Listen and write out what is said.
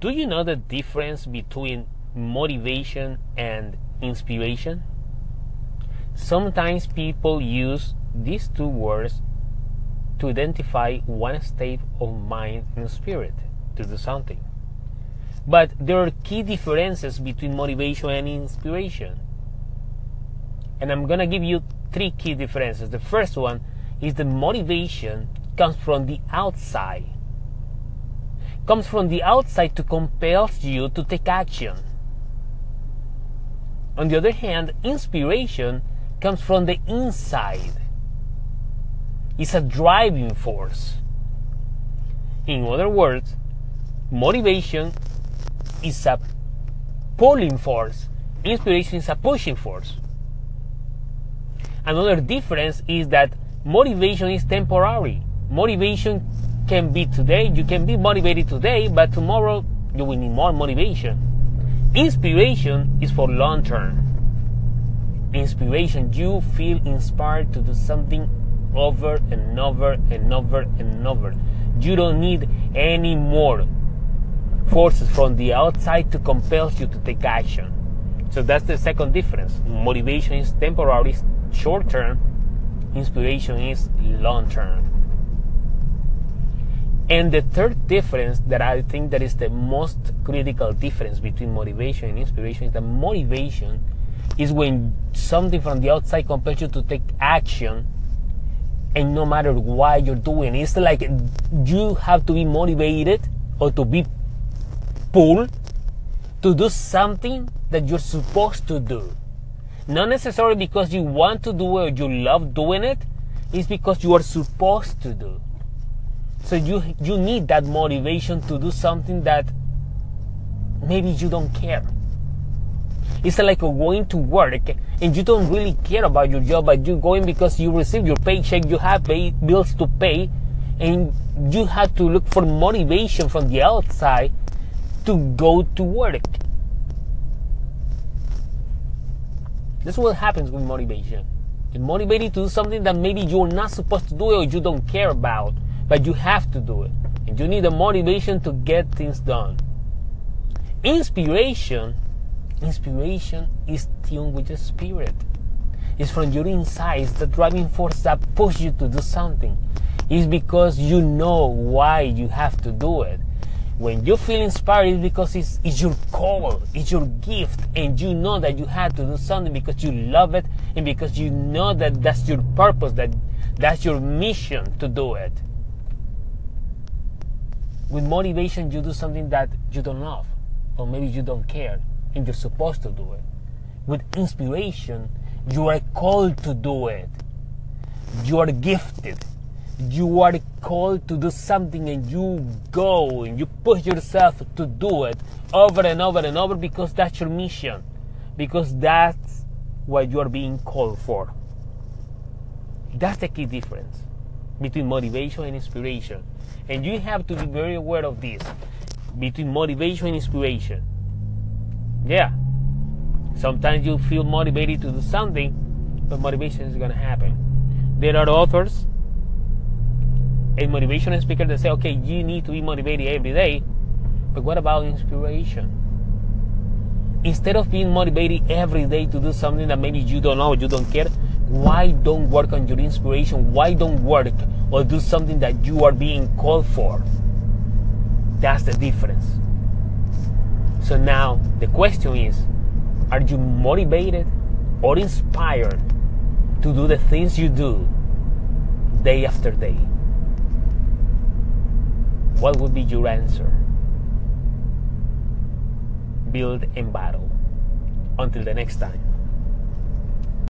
Do you know the difference between motivation and inspiration? Sometimes people use these two words to identify one state of mind and spirit to do something. But there are key differences between motivation and inspiration. And I'm going to give you three key differences. The first one is the motivation comes from the outside. Comes from the outside to compel you to take action. On the other hand, inspiration comes from the inside. It's a driving force. In other words, motivation is a pulling force, inspiration is a pushing force. Another difference is that motivation is temporary. Motivation can be today, you can be motivated today, but tomorrow you will need more motivation. Inspiration is for long term. Inspiration, you feel inspired to do something over and over and over and over. You don't need any more forces from the outside to compel you to take action. So that's the second difference. Motivation is temporary, short term. Inspiration is long term. And the third difference that I think that is the most critical difference between motivation and inspiration is that motivation is when something from the outside compels you to take action and no matter why you're doing it's like you have to be motivated or to be pulled to do something that you're supposed to do. Not necessarily because you want to do it or you love doing it it's because you are supposed to do so you you need that motivation to do something that maybe you don't care it's like going to work and you don't really care about your job, but you're going because you receive your paycheck, you have pay, bills to pay, and you have to look for motivation from the outside to go to work. That's what happens with motivation. You're motivated to do something that maybe you're not supposed to do or you don't care about, but you have to do it. And you need a motivation to get things done. Inspiration Inspiration is tuned with the spirit. It's from your inside. It's the driving force that pushes you to do something. It's because you know why you have to do it. When you feel inspired, it's because it's, it's your call, it's your gift, and you know that you had to do something because you love it and because you know that that's your purpose, that that's your mission to do it. With motivation, you do something that you don't love, or maybe you don't care and you're supposed to do it. With inspiration, you are called to do it. You are gifted. You are called to do something and you go and you push yourself to do it over and over and over because that's your mission. Because that's what you are being called for. That's the key difference between motivation and inspiration. And you have to be very aware of this between motivation and inspiration. Yeah. Sometimes you feel motivated to do something, but motivation is going to happen. There are authors and motivational speakers that say, okay, you need to be motivated every day, but what about inspiration? Instead of being motivated every day to do something that maybe you don't know, you don't care, why don't work on your inspiration? Why don't work or do something that you are being called for? That's the difference. So now the question is are you motivated or inspired to do the things you do day after day? What would be your answer? Build and battle. Until the next time.